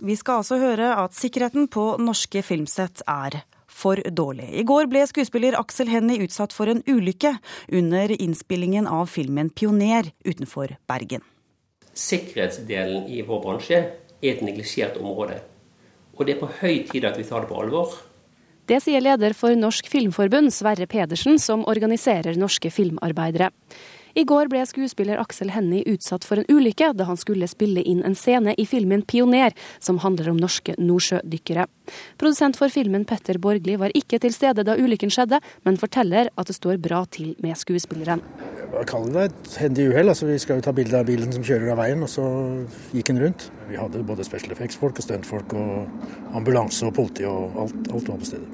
Vi skal altså høre at sikkerheten på norske filmsett er for dårlig. I går ble skuespiller Aksel Hennie utsatt for en ulykke under innspillingen av filmen 'Pioner' utenfor Bergen. Sikkerhetsdelen i vår bransje er et neglisjert område. Og det er på høy tid at vi tar det på alvor. Det sier leder for Norsk Filmforbund, Sverre Pedersen, som organiserer norske filmarbeidere. I går ble skuespiller Aksel Hennie utsatt for en ulykke da han skulle spille inn en scene i filmen 'Pioner', som handler om norske nordsjødykkere. Produsent for filmen Petter Borgli var ikke til stede da ulykken skjedde, men forteller at det står bra til med skuespilleren. Hva kaller det et hendig uhell? Altså, vi skal jo ta bilde av bilen som kjører av veien, og så gikk den rundt. Vi hadde både special effects-folk og stuntfolk og ambulanse og politi og alt, alt var på stedet.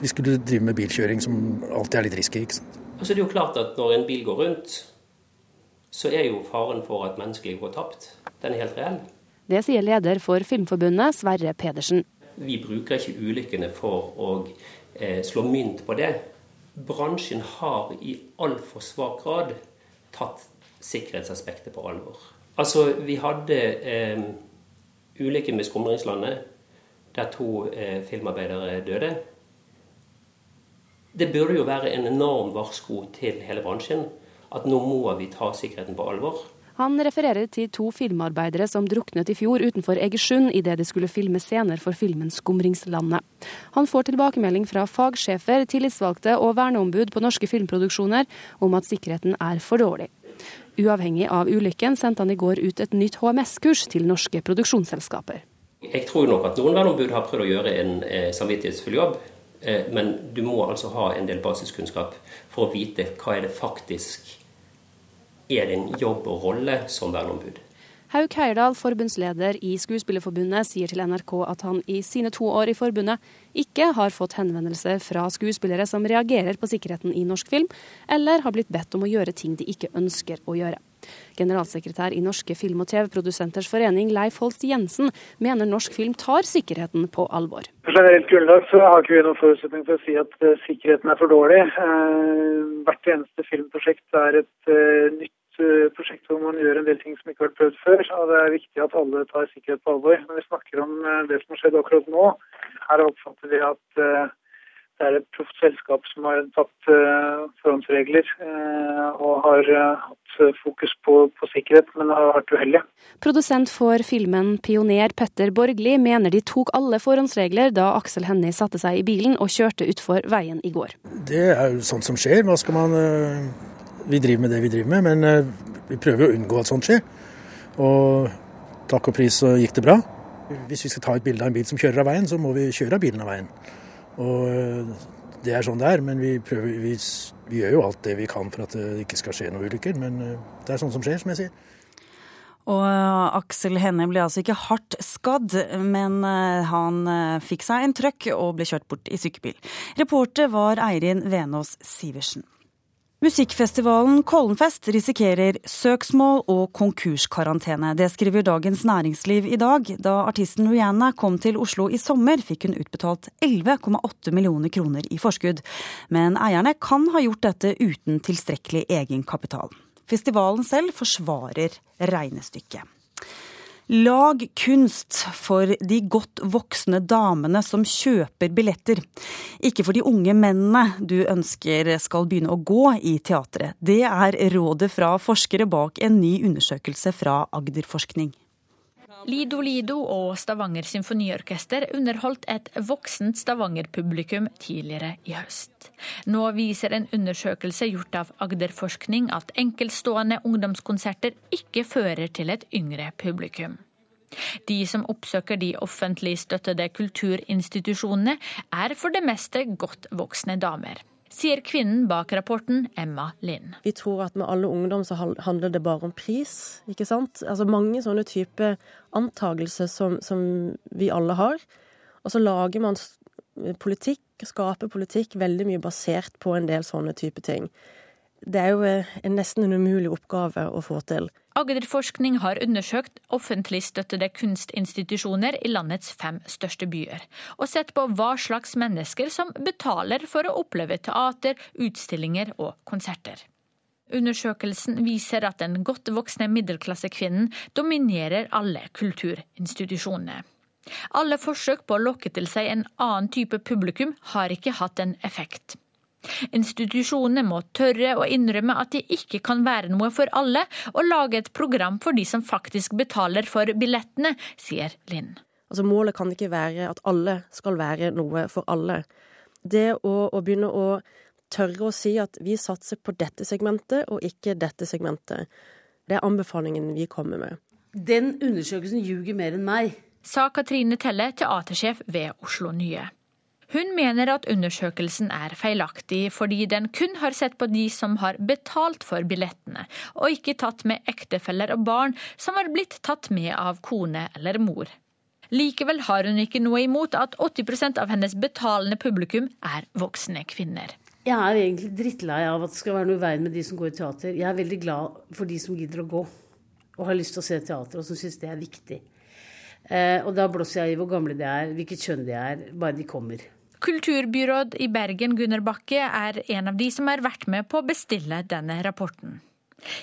Vi skulle drive med bilkjøring som alltid er litt risky. ikke sant? Altså det er jo klart at Når en bil går rundt, så er jo faren for at menneskeliv går tapt, den er helt reell. Det sier leder for Filmforbundet, Sverre Pedersen. Vi bruker ikke ulykkene for å eh, slå mynt på det. Bransjen har i altfor svak grad tatt sikkerhetsaspektet på alvor. Altså, vi hadde eh, ulykken med Skumringslandet, der to eh, filmarbeidere døde. Det burde jo være en enorm varsko til hele bransjen at nå må vi ta sikkerheten på alvor. Han refererer til to filmarbeidere som druknet i fjor utenfor Egersund idet de skulle filme scener for filmen 'Skumringslandet'. Han får tilbakemelding fra fagsjefer, tillitsvalgte og verneombud på norske filmproduksjoner om at sikkerheten er for dårlig. Uavhengig av ulykken sendte han i går ut et nytt HMS-kurs til norske produksjonsselskaper. Jeg tror nok at noen verneombud har prøvd å gjøre en eh, samvittighetsfull jobb. Eh, men du må altså ha en del basiskunnskap for å vite hva er det faktisk er din jobb og rolle som verneombud. Hauk Heyerdahl, forbundsleder i Skuespillerforbundet, sier til NRK at han i sine to år i forbundet ikke har fått henvendelser fra skuespillere som reagerer på sikkerheten i norsk film, eller har blitt bedt om å gjøre ting de ikke ønsker å gjøre. Generalsekretær i Norske film- og TV-produsenters forening, Leif Holst Jensen, mener norsk film tar sikkerheten på alvor. På generelt grunnlag så har ikke vi noen forutsetning for å si at eh, sikkerheten er for dårlig. Eh, hvert eneste filmprosjekt er et eh, nytt prosjekt hvor man gjør en del ting som ikke har vært prøvd før. og Det er viktig at alle tar sikkerhet på alvor. Når vi snakker om det som har skjedd akkurat nå, her oppfatter vi at det er et proft selskap som har tatt forhåndsregler og har hatt fokus på, på sikkerhet, men har vært uheldige. Produsent for filmen 'Pioner' Petter Borgli mener de tok alle forhåndsregler da Aksel Hennie satte seg i bilen og kjørte utfor veien i går. Det er jo sånt som skjer. Hva skal man vi driver med det vi driver med, men eh, vi prøver å unngå at sånt skjer. Og takk og pris så gikk det bra. Hvis vi skal ta et bilde av en bil som kjører av veien, så må vi kjøre av bilen av veien. Og eh, det er sånn det er, men vi, prøver, vi, vi gjør jo alt det vi kan for at det ikke skal skje noen ulykker. Men eh, det er sånt som skjer, som jeg sier. Og Aksel Hennie ble altså ikke hardt skadd, men han fikk seg en trøkk og ble kjørt bort i sykebil. Reporter var Eirin Venås Sivertsen. Musikkfestivalen Kollenfest risikerer søksmål og konkurskarantene. Det skriver Dagens Næringsliv i dag. Da artisten Rihanna kom til Oslo i sommer, fikk hun utbetalt 11,8 millioner kroner i forskudd. Men eierne kan ha gjort dette uten tilstrekkelig egenkapital. Festivalen selv forsvarer regnestykket. Lag kunst for de godt voksne damene som kjøper billetter. Ikke for de unge mennene du ønsker skal begynne å gå i teatret. Det er rådet fra forskere bak en ny undersøkelse fra Agderforskning. Lido Lido og Stavanger symfoniorkester underholdt et voksent Stavanger-publikum tidligere i høst. Nå viser en undersøkelse gjort av Agderforskning at enkeltstående ungdomskonserter ikke fører til et yngre publikum. De som oppsøker de offentlig støttede kulturinstitusjonene, er for det meste godt voksne damer sier kvinnen bak rapporten, Emma Lind. Vi tror at med alle ungdom så handler det bare om pris, ikke sant. Altså mange sånne type antagelser som, som vi alle har. Og så lager man politikk, skaper politikk veldig mye basert på en del sånne type ting. Det er jo eh, en nesten en umulig oppgave å få til. Agderforskning har undersøkt offentlig støttede kunstinstitusjoner i landets fem største byer, og sett på hva slags mennesker som betaler for å oppleve teater, utstillinger og konserter. Undersøkelsen viser at den godt voksne middelklassekvinnen dominerer alle kulturinstitusjonene. Alle forsøk på å lokke til seg en annen type publikum har ikke hatt en effekt. Institusjonene må tørre å innrømme at de ikke kan være noe for alle, og lage et program for de som faktisk betaler for billettene, sier Linn. Altså Målet kan ikke være at alle skal være noe for alle. Det å, å begynne å tørre å si at vi satser på dette segmentet og ikke dette segmentet, det er anbefalingen vi kommer med. Den undersøkelsen ljuger mer enn meg. Sa Katrine Telle, teatersjef ved Oslo Nye. Hun mener at undersøkelsen er feilaktig, fordi den kun har sett på de som har betalt for billettene, og ikke tatt med ektefeller og barn som har blitt tatt med av kone eller mor. Likevel har hun ikke noe imot at 80% av hennes betalende publikum er voksne kvinner. Jeg er egentlig drittlei av at det skal være noe i veien med de som går i teater. Jeg er veldig glad for de som gidder å gå og har lyst til å se teater, og som syns det er viktig. Eh, og da blåser jeg i hvor gamle de er, hvilket kjønn de er, bare de kommer. Kulturbyråd i Bergen Gunnar Bakke er en av de som har vært med på å bestille denne rapporten.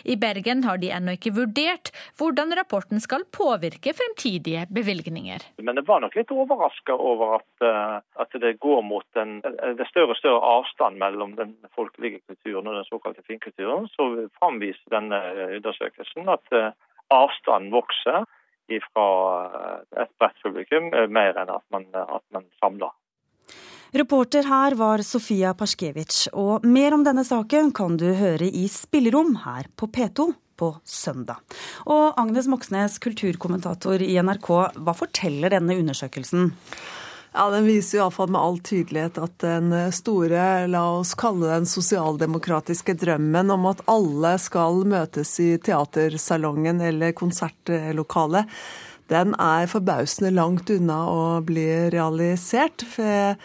I Bergen har de ennå ikke vurdert hvordan rapporten skal påvirke fremtidige bevilgninger. Men jeg var nok litt overraska over at, eh, at, det går mot en det større og større avstand mellom den folkelige kulturen og den såkalte finkulturen. Så framviser denne undersøkelsen at eh, avstanden vokser fra et bredt publikum mer enn at man, at man samler. Reporter her var Sofia Pasjkevic, og mer om denne saken kan du høre i Spillerom her på P2 på søndag. Og Agnes Moxnes, kulturkommentator i NRK, hva forteller denne undersøkelsen? Ja, Den viser iallfall med all tydelighet at den store, la oss kalle den sosialdemokratiske drømmen om at alle skal møtes i teatersalongen eller konsertlokalet, den er forbausende langt unna å bli realisert. For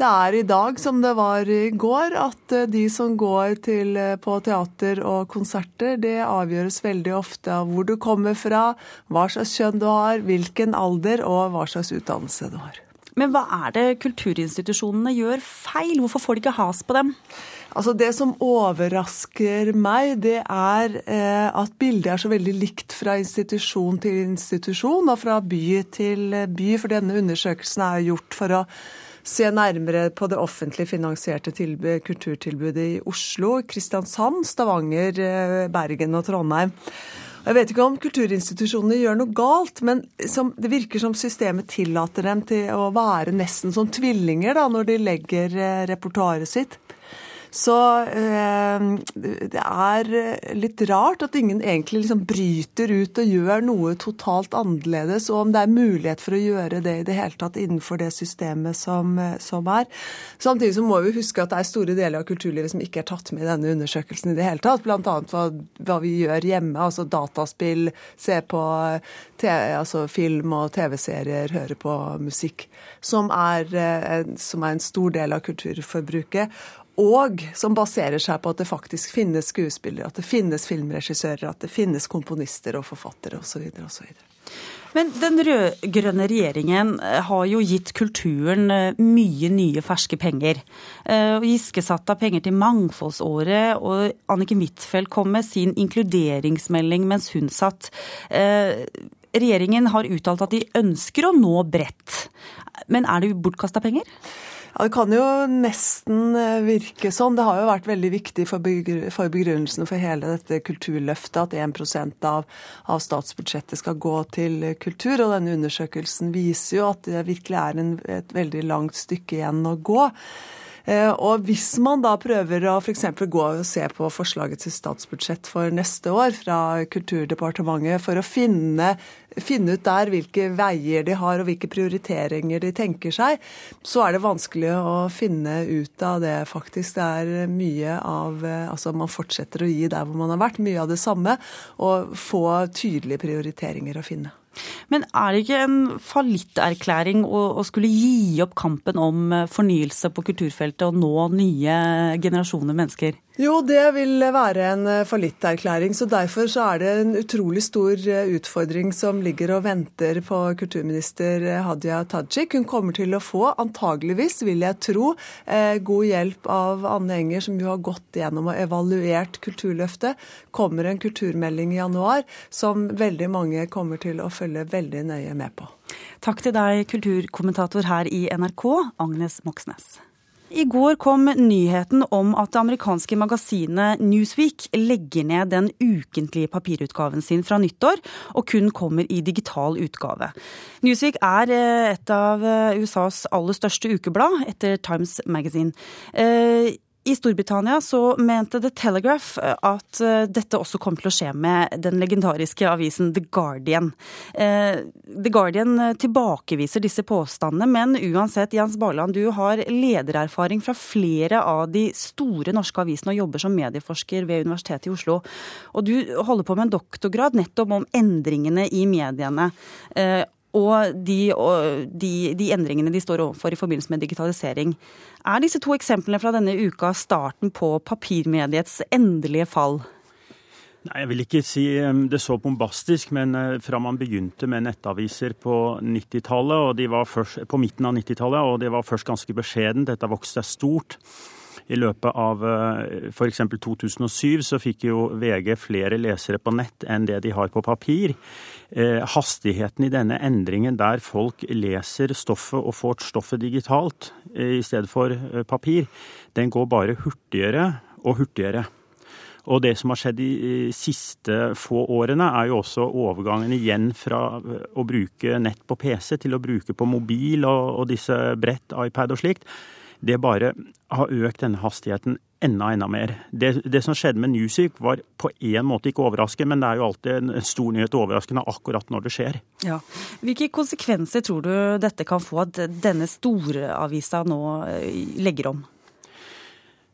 det er i dag som det var i går, at eh, de som går til, eh, på teater og konserter, det avgjøres veldig ofte av hvor du kommer fra, hva slags kjønn du har, hvilken alder og hva slags utdannelse du har. Men hva er det kulturinstitusjonene gjør feil? Hvorfor får de ikke has på dem? Altså Det som overrasker meg, det er eh, at bildet er så veldig likt fra institusjon til institusjon og fra by til by. For denne undersøkelsen er gjort for å se nærmere på det offentlig finansierte kulturtilbudet i Oslo, Kristiansand, Stavanger, eh, Bergen og Trondheim. Jeg vet ikke om kulturinstitusjonene gjør noe galt, men som, det virker som systemet tillater dem til å være nesten som tvillinger da, når de legger eh, repertoaret sitt. Så eh, det er litt rart at ingen egentlig liksom bryter ut og gjør noe totalt annerledes, og om det er mulighet for å gjøre det i det hele tatt innenfor det systemet som, som er. Samtidig så må vi huske at det er store deler av kulturlivet som ikke er tatt med i denne undersøkelsen i det hele tatt. Bl.a. Hva, hva vi gjør hjemme, altså dataspill, se på TV, altså film og TV-serier, høre på musikk, som er, eh, som er en stor del av kulturforbruket og som baserer seg på at det faktisk finnes skuespillere, at det finnes filmregissører, at det finnes komponister og forfattere osv. osv. Men den rød-grønne regjeringen eh, har jo gitt kulturen eh, mye nye, ferske penger. Eh, Giske satt av penger til Mangfoldsåret, og Anniken Huitfeldt kom med sin inkluderingsmelding mens hun satt. Regjeringen har uttalt at de ønsker å nå bredt. Men er det bortkasta penger? Ja, Det kan jo nesten eh, virke sånn. Det har jo vært veldig viktig for, begrunnelsen for hele dette kulturløftet at 1% av, av statsbudsjettet skal gå til kultur. Og denne undersøkelsen viser jo at det virkelig er en, et veldig langt stykke igjen å gå. Eh, og hvis man da prøver å f.eks. gå og se på forslaget til statsbudsjett for neste år fra Kulturdepartementet for å finne, finne ut der hvilke veier de har og hvilke prioriteringer de tenker seg, så er det vanskelig å finne ut av det, faktisk. Det er mye av Altså man fortsetter å gi der hvor man har vært, mye av det samme, og få tydelige prioriteringer å finne. Men er det ikke en fallitterklæring å, å skulle gi opp kampen om eh, fornyelse på kulturfeltet og nå nye generasjoner mennesker? Jo, det vil være en eh, fallitterklæring. Så derfor så er det en utrolig stor eh, utfordring som ligger og venter på kulturminister eh, Hadia Tajik. Hun kommer til å få, antageligvis, vil jeg tro, god hjelp av Anne Enger, som jo har gått gjennom og evaluert Kulturløftet. Kommer en kulturmelding i januar som veldig mange kommer til å følge veldig nøye med på. Takk til deg, kulturkommentator her i NRK, Agnes Moxnes. I går kom nyheten om at det amerikanske magasinet Newsweek legger ned den ukentlige papirutgaven sin fra nyttår, og kun kommer i digital utgave. Newsweek er eh, et av eh, USAs aller største ukeblad, etter Times Magazine. I Storbritannia så mente The Telegraph eh, at eh, dette også kom til å skje med den legendariske avisen The Guardian. Eh, The Guardian tilbakeviser disse påstandene, men uansett, Jens Barland, du har ledererfaring fra flere av de store norske avisene og jobber som medieforsker ved Universitetet i Oslo. Og du holder på med en doktorgrad nettopp om endringene i mediene og de, de, de, endringene de står overfor i forbindelse med digitalisering. Er disse to eksemplene fra denne uka starten på papirmediets endelige fall? Nei, Jeg vil ikke si det så bombastisk, men eh, fra man begynte med nettaviser på og på midten av 90-tallet, og det var først ganske beskjedent, dette vokste seg stort. I løpet av eh, f.eks. 2007 så fikk jo VG flere lesere på nett enn det de har på papir. Eh, hastigheten i denne endringen der folk leser stoffet og får stoffet digitalt eh, i stedet for papir, den går bare hurtigere og hurtigere. Og det som har skjedd de siste få årene, er jo også overgangen igjen fra å bruke nett på PC til å bruke på mobil og, og disse brett, iPad og slikt det bare har økt denne hastigheten enda, enda mer. Det, det som skjedde med Newsweek var på en måte ikke overraskende, men det er jo alltid en stor nyhet overraskende akkurat når det skjer. Ja. Hvilke konsekvenser tror du dette kan få at denne store avisa nå eh, legger om?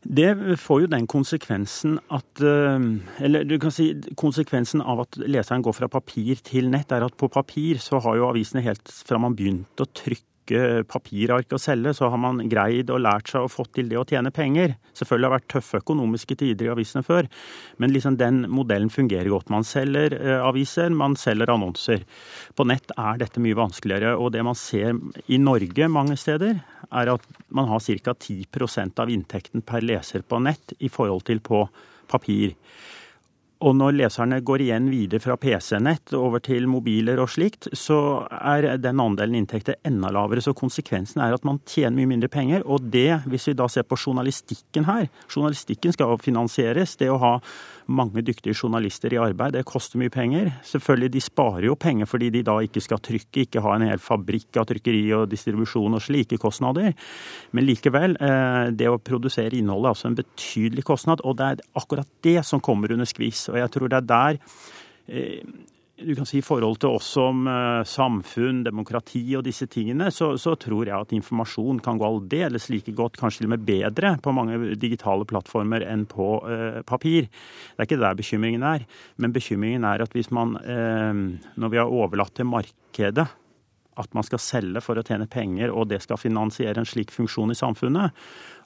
Det får jo den konsekvensen at eh, Eller du kan si konsekvensen av at leseren går fra papir til nett, er at på papir så har jo avisene helt fra man begynte å trykke bruke papirark og selge, så har man greid og lært seg og fått til det å tjene penger. Selvfølgelig har det vært tøffe økonomiske tider i avisene før, men liksom den modellen fungerer godt. Man selger eh, aviser, man selger annonser. På nett er dette mye vanskeligere, og det man ser i Norge mange steder, er at man har ca. 10% av inntekten per leser på nett i forhold til på papir. Og når leserne går igjen videre fra PC-nett over til mobiler og slikt, så er den andelen inntekter enda lavere. Så konsekvensen er at man tjener mye mindre penger. Og det, hvis vi da ser på journalistikken her Journalistikken skal finansieres. Det å ha mange dyktige journalister i arbeid, det koster mye penger. Selvfølgelig, de sparer jo penger fordi de da ikke skal trykke, ikke ha en hel fabrikk av trykkeri og distribusjon og slike kostnader. Men likevel, eh, det å produsere innholdet er altså en betydelig kostnad. Og det er akkurat det som kommer under skvis. Og jeg tror det er der eh, du kan si i forhold til oss som uh, samfunn, demokrati og disse tingene, så, så, tror jeg at informasjon kan gå aldeles like godt, kanskje til og med bedre, på mange digitale plattformer enn på eh, papir. Det er ikke der bekymringen er. Men bekymringen er at hvis man, eh, når vi har overlatt til markedet at man skal selge for å tjene penger, og det skal finansiere en slik funksjon i samfunnet,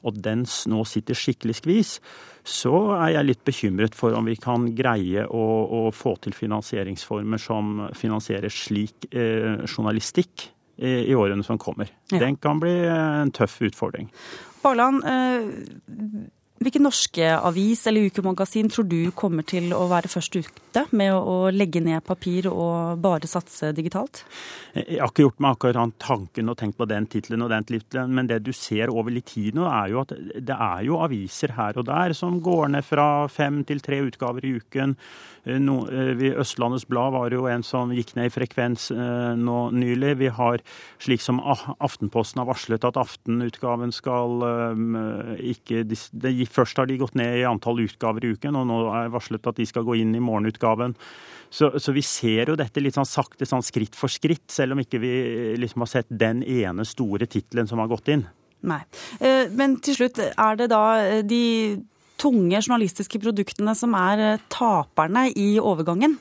og den nå sitter skikkelig skvis, så er jeg litt bekymret for om vi kan greie å, å få til finansieringsformer som finansierer slik eh, journalistikk i, i, årene som kommer. Ja. Den kan bli en tøff utfordring. Barland, eh, Hvilken norske avis eller ukemagasin tror du kommer til å være først ute med å legge ned papir og bare satse digitalt? Jeg har ikke gjort meg akkurat tanken og tenkt på den tittelen og den tittelen, men det du ser over litt tid nå, er jo at det er jo aviser her og der som går ned fra fem til tre utgaver i uken. Eh, no, eh, Østlandets Blad var jo en som gikk ned i frekvens eh, nå nylig. Vi har slik som Aftenposten har varslet at aftenutgaven skal ikke det gikk Først har de gått ned i antall utgaver i uken, og nå er varslet at de skal gå inn i morgenutgaven. Så, så vi ser jo dette litt sånn sakte, sånn skritt for skritt, selv om ikke vi liksom har sett den ene store tittelen som har gått inn. Nei. Eh, men til slutt, er det da eh, de tunge journalistiske produktene som er eh, taperne i overgangen?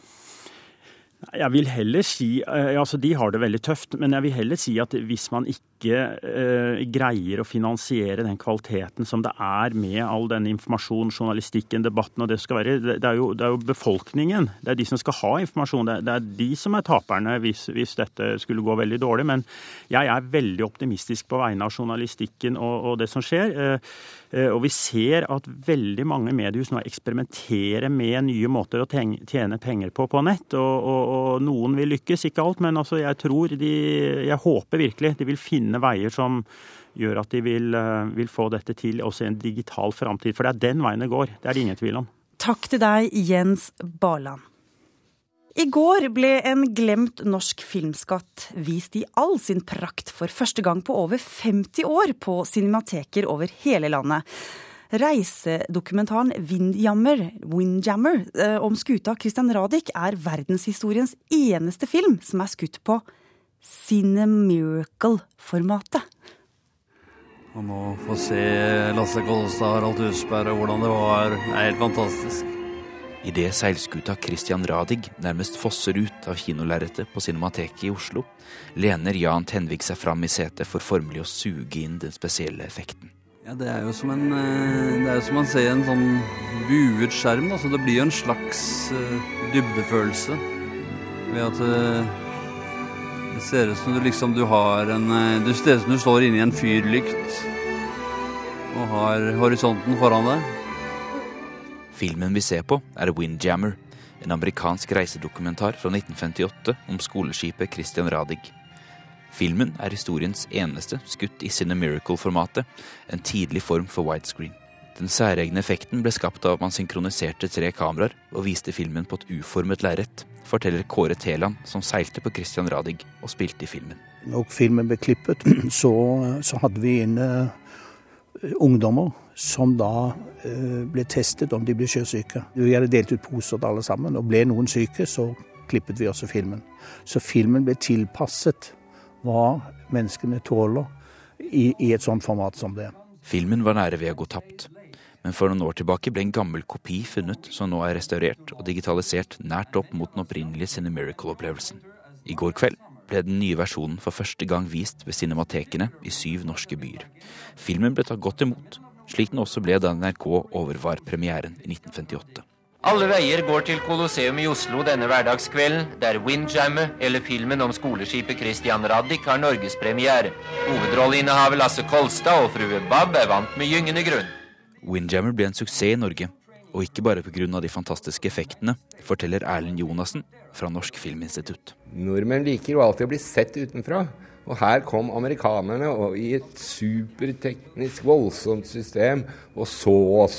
Jeg vil heller si altså De har det veldig tøft, men jeg vil heller si at hvis man ikke eh, greier å finansiere den kvaliteten som det er med all denne informasjonen, journalistikken, debatten og det skal være. Det er jo, det er jo befolkningen. Det er de som skal ha informasjon. Det, det er de som er taperne hvis, hvis, dette skulle gå veldig dårlig. Men jeg er veldig optimistisk på vegne av journalistikken og, og det som skjer. Eh, Eh, og vi ser at veldig mange mediehus nå eksperimenterer med nye måter å tjene penger på på nett. Og, og, og noen vil lykkes, ikke alt, men altså jeg tror de Jeg håper virkelig de vil finne veier som gjør at de vil, eh, vil få dette til også i en digital framtid. For det er den veien det går. Det er det ingen tvil om. Takk til deg, Jens Barland. I går ble en glemt norsk filmskatt vist i all sin prakt for første gang på over 50 år på cinemateker over hele landet. Reisedokumentaren Windjammer, Windjammer eh, om skuta Christian Radich er verdenshistoriens eneste film som er skutt på Cinemiracle-formatet. Man må få se Lasse Kolstad, Harald Husberg og hvordan det var, det er helt fantastisk. Idet seilskuta Christian Radig nærmest fosser ut av kinolerretet på Cinemateket i Oslo, lener Jan Tenvik seg fram i setet for formelig å suge inn den spesielle effekten. Ja, Det er jo som en eh, Det er jo som man ser en sånn buet skjerm. Da. Så det blir jo en slags uh, dybdefølelse ved at uh, det ser ut som du liksom du har en Det ser ut som du står inni en fyrlykt og har horisonten foran deg. Filmen vi ser på, er Windjammer, en amerikansk reisedokumentar fra 1958 om skoleskipet Christian Radig. Filmen er historiens eneste skutt i Cinemiracle-formatet, en tidlig form for widescreen. Den særegne effekten ble skapt av at man synkroniserte tre kameraer og viste filmen på et uformet lerret, forteller Kåre Teland, som seilte på Christian Radig og spilte i filmen. Når filmen ble klippet, så, så hadde vi inne ungdommer som da eh, ble testet om de ble sjøsyke. Vi hadde delt ut poser til alle sammen, og ble noen syke, så klippet vi også filmen. Så filmen ble tilpasset hva menneskene tåler i, i et sånt format som det. Filmen var nære ved å gå tapt. Men for noen år tilbake ble en gammel kopi funnet, som nå er restaurert og digitalisert nært opp mot den opprinnelige Cinemiracle-opplevelsen. I går kveld ble den nye versjonen for første gang vist ved cinematekene i syv norske byer. Filmen ble tatt godt imot, slik den også ble da NRK overvar premieren i 1958. Alle veier går til Colosseum i Oslo denne hverdagskvelden, der Windjammer, eller filmen om skoleskipet Christian Radich, har norgespremiere. Hovedrolleinnehaver Lasse Kolstad og frue Bab er vant med gyngende grunn. Windjammer ble en suksess i Norge, og ikke bare pga. de fantastiske effektene, forteller Erlend Jonassen fra Norsk Filminstitutt. Nordmenn liker jo alltid å bli sett utenfra. Og her kom amerikanerne og i et superteknisk voldsomt system og så oss.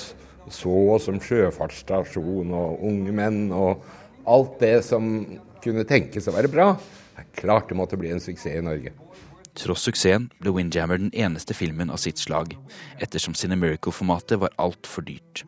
Så oss som sjøfartsstasjon og unge menn og alt det som kunne tenkes å være bra. Det er klart det måtte bli en suksess i Norge. Tross suksessen ble Windjammer den eneste filmen av sitt slag, ettersom Cinemiracle-formatet var altfor dyrt.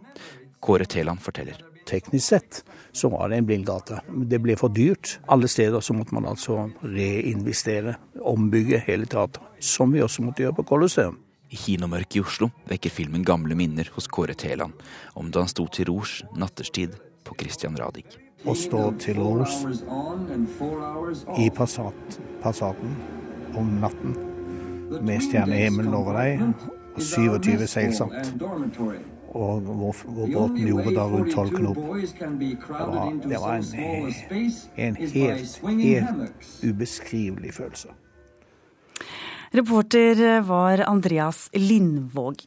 Kåre Teland forteller. Teknisk sett så var det en blindgate. Det ble for dyrt. Alle steder så måtte man altså reinvestere, ombygge hele teatret. Som vi også måtte gjøre på Colosseum. I kinomørket i Oslo vekker filmen gamle minner hos Kåre Teland om da han sto til rors natterstid på Christian Radig. Å stå til rors i Passat, Passaten om natten med stjernehimmelen over deg og 27 seilsamt og hvor, hvor båten gjorde da rundt tolv knop. Det var, det var en, en helt, helt ubeskrivelig følelse. Reporter var Andreas Lindvåg.